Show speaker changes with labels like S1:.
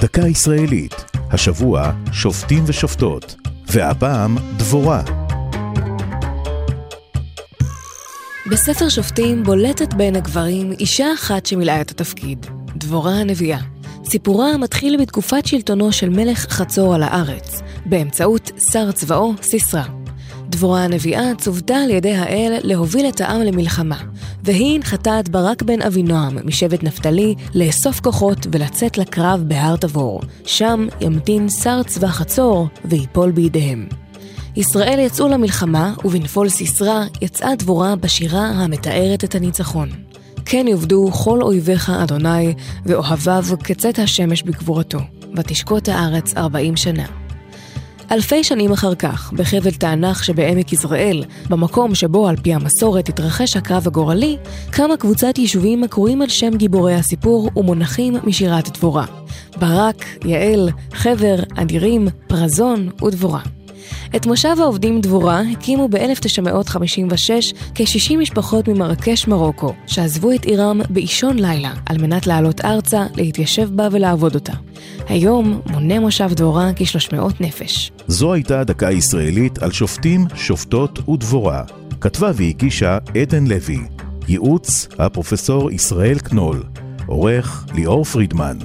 S1: דקה ישראלית, השבוע שופטים ושופטות, והפעם דבורה.
S2: בספר שופטים בולטת בין הגברים אישה אחת שמילאה את התפקיד, דבורה הנביאה. סיפורה מתחיל בתקופת שלטונו של מלך חצור על הארץ, באמצעות שר צבאו סיסרא. דבורה הנביאה צוותה על ידי האל להוביל את העם למלחמה, והיא הנחתה את ברק בן אבינועם משבט נפתלי לאסוף כוחות ולצאת לקרב בהר תבור. שם ימתין שר צבא חצור ויפול בידיהם. ישראל יצאו למלחמה, ובנפול סיסרא יצאה דבורה בשירה המתארת את הניצחון. כן יאבדו כל אויביך אדוני, ואוהביו כצאת השמש בגבורתו, ותשקוט הארץ ארבעים שנה. אלפי שנים אחר כך, בחבל תענך שבעמק יזרעאל, במקום שבו על פי המסורת התרחש הקרב הגורלי, קמה קבוצת יישובים הקרויים על שם גיבורי הסיפור ומונחים משירת דבורה. ברק, יעל, חבר, אדירים, פרזון ודבורה. את מושב העובדים דבורה הקימו ב-1956 כ-60 משפחות ממרקש מרוקו, שעזבו את עירם באישון לילה על מנת לעלות ארצה, להתיישב בה ולעבוד אותה. היום מונה מושב דבורה כ-300 נפש.
S1: זו הייתה דקה ישראלית על שופטים, שופטות ודבורה. כתבה והגישה עדן לוי. ייעוץ הפרופסור ישראל קנול. עורך ליאור פרידמן.